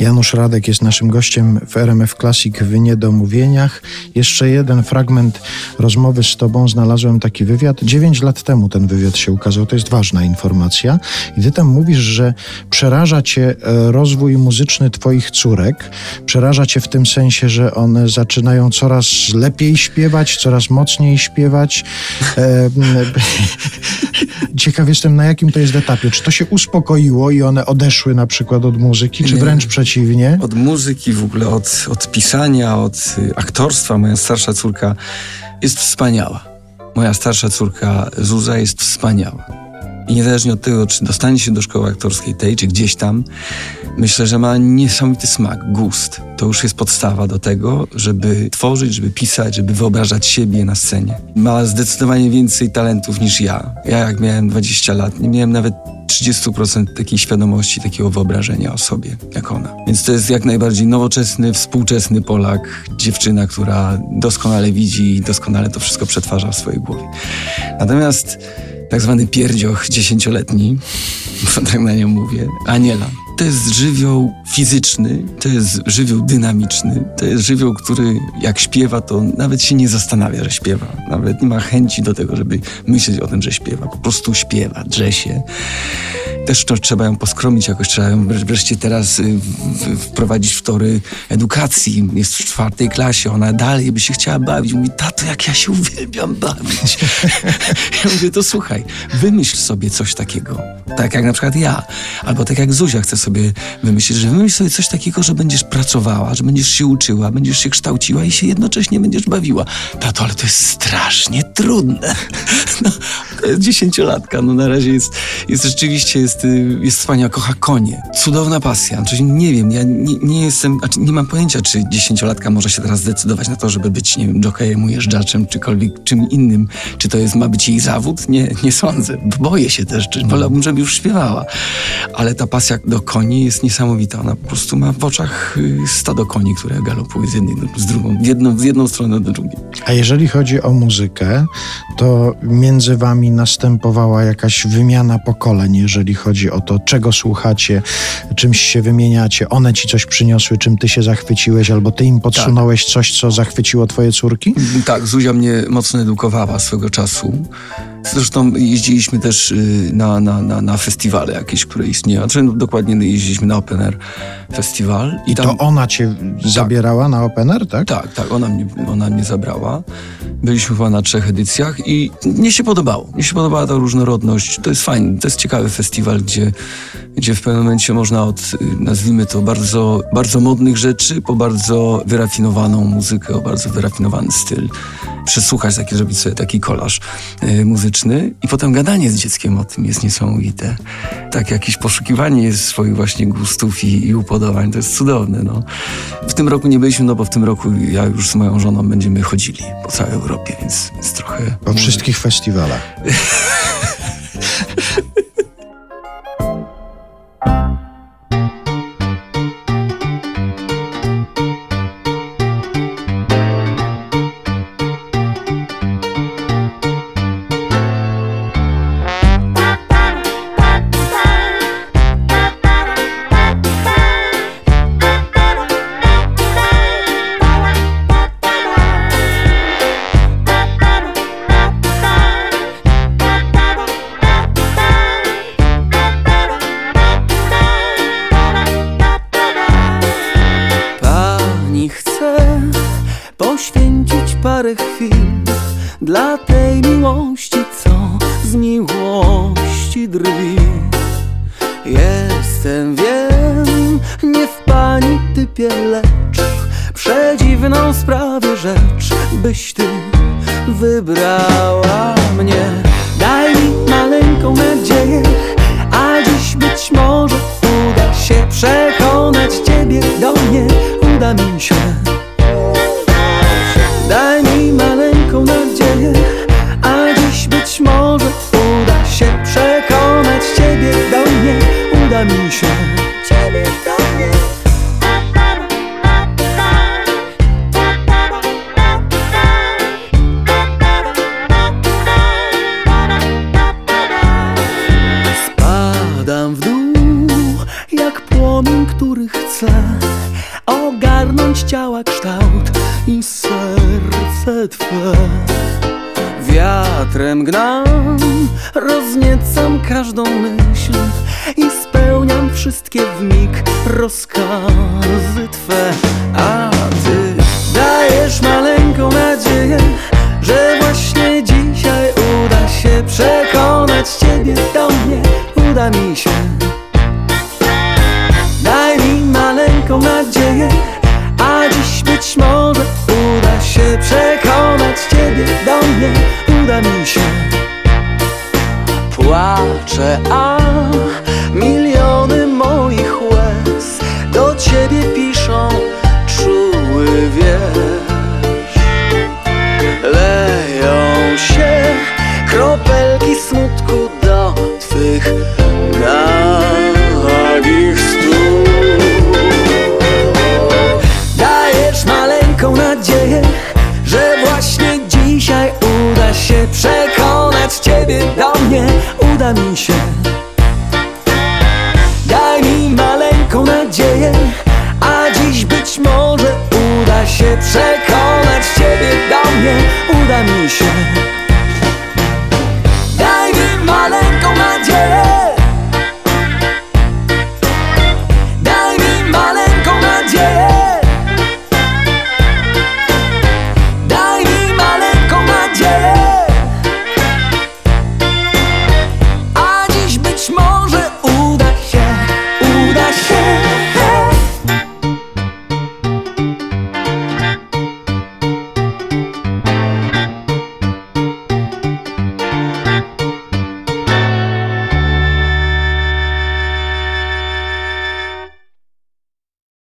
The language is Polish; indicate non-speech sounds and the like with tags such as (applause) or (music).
Janusz Radek jest naszym gościem w RMF Classic w Niedomówieniach. Jeszcze jeden fragment rozmowy z Tobą. Znalazłem taki wywiad. Dziewięć lat temu ten wywiad się ukazał. To jest ważna informacja. I Ty tam mówisz, że przeraża Cię e, rozwój muzyczny Twoich córek. Przeraża Cię w tym sensie, że one zaczynają coraz lepiej śpiewać, coraz mocniej śpiewać. E, (laughs) ciekaw jestem, na jakim to jest etapie. Czy to się uspokoiło i one odeszły na przykład od muzyki, czy wręcz przeciwnie? Od muzyki, w ogóle od, od pisania, od y, aktorstwa. Moja starsza córka jest wspaniała. Moja starsza córka Zuza jest wspaniała. I niezależnie od tego, czy dostanie się do szkoły aktorskiej tej, czy gdzieś tam, myślę, że ma niesamowity smak, gust. To już jest podstawa do tego, żeby tworzyć, żeby pisać, żeby wyobrażać siebie na scenie. Ma zdecydowanie więcej talentów niż ja. Ja jak miałem 20 lat, nie miałem nawet 30% takiej świadomości, takiego wyobrażenia o sobie, jak ona. Więc to jest jak najbardziej nowoczesny, współczesny Polak, dziewczyna, która doskonale widzi i doskonale to wszystko przetwarza w swojej głowie. Natomiast tak zwany pierdzioch dziesięcioletni, (laughs) bo tak na nią mówię, Aniela. To jest żywioł fizyczny, to jest żywioł dynamiczny, to jest żywioł, który jak śpiewa, to nawet się nie zastanawia, że śpiewa. Nawet nie ma chęci do tego, żeby myśleć o tym, że śpiewa. Po prostu śpiewa, drze się też to trzeba ją poskromić jakoś, trzeba ją wreszcie teraz y, wprowadzić w tory edukacji. Jest w czwartej klasie, ona dalej by się chciała bawić. Mówi, tato, jak ja się uwielbiam bawić. (laughs) ja mówię, to słuchaj, wymyśl sobie coś takiego. Tak jak na przykład ja. Albo tak jak Zuzia chce sobie wymyślić, że wymyśl sobie coś takiego, że będziesz pracowała, że będziesz się uczyła, będziesz się kształciła i się jednocześnie będziesz bawiła. Tato, ale to jest strasznie trudne. (laughs) no, to jest dziesięciolatka, no na razie jest, jest rzeczywiście jest jest, y, jest wspaniała, kocha konie. Cudowna pasja. Znaczy, nie wiem, ja nie, nie jestem, znaczy nie mam pojęcia, czy dziesięciolatka może się teraz zdecydować na to, żeby być, nie wiem, jokejem, ujeżdżaczem, czykolwiek czym innym. Czy to jest, ma być jej zawód? Nie, nie sądzę. Boję się też, czy wolałbym, żeby już śpiewała. Ale ta pasja do koni jest niesamowita. Ona po prostu ma w oczach y, stado koni, które galopuje z jednej z drugą, z jedną, z jedną stronę do drugiej. A jeżeli chodzi o muzykę, to między wami następowała jakaś wymiana pokoleń, jeżeli chodzi o to, czego słuchacie, czymś się wymieniacie, one ci coś przyniosły, czym ty się zachwyciłeś, albo ty im podsunąłeś tak. coś, co zachwyciło twoje córki? Tak, Zuzia mnie mocno edukowała swego czasu. Zresztą jeździliśmy też y, na, na, na, na festiwale jakieś, które istnieją. Znaczy, no, dokładnie jeździliśmy na Open Air Festiwal. I, I tam... to ona cię tak. zabierała na Open Air, tak? Tak, tak, ona mnie, ona mnie zabrała. Byliśmy chyba na trzech edycjach i mnie się podobało. Mnie się podobała ta różnorodność. To jest fajne, to jest ciekawy festiwal, gdzie, gdzie w pewnym momencie można od, y, nazwijmy to, bardzo, bardzo modnych rzeczy po bardzo wyrafinowaną muzykę, o bardzo wyrafinowany styl przesłuchać, taki, zrobić sobie taki kolaż y, muzyczny i potem gadanie z dzieckiem o tym jest niesamowite. Tak jakieś poszukiwanie jest swoich właśnie gustów i, i upodobań, to jest cudowne. No. W tym roku nie byliśmy, no bo w tym roku ja już z moją żoną będziemy chodzili po całej Europie, więc, więc trochę... Po wszystkich festiwalach. (laughs) chwil. Dla tej miłości, co z miłości drwi. Jestem, wiem, nie w pani typie, lecz Przedziwną sprawie rzecz Byś ty wybrała mnie kształt i serce twe. Wiatrem gnam, rozniecam każdą myśl i spełniam wszystkie w mig rozkazy Twe. A Ty dajesz maleńką nadzieję, że właśnie dzisiaj uda się przekonać Ciebie do mnie, uda mi się. Daj mi maleńką nadzieję, Ciebie do mnie, uda mi się. Płaczę, a miliony moich łez do Ciebie piszą czuły wiersz. Leją się kropelki smutku do Twych uda mi się. Daj mi maleńką nadzieję, a dziś być może uda się przekonać Ciebie do mnie, uda mi się.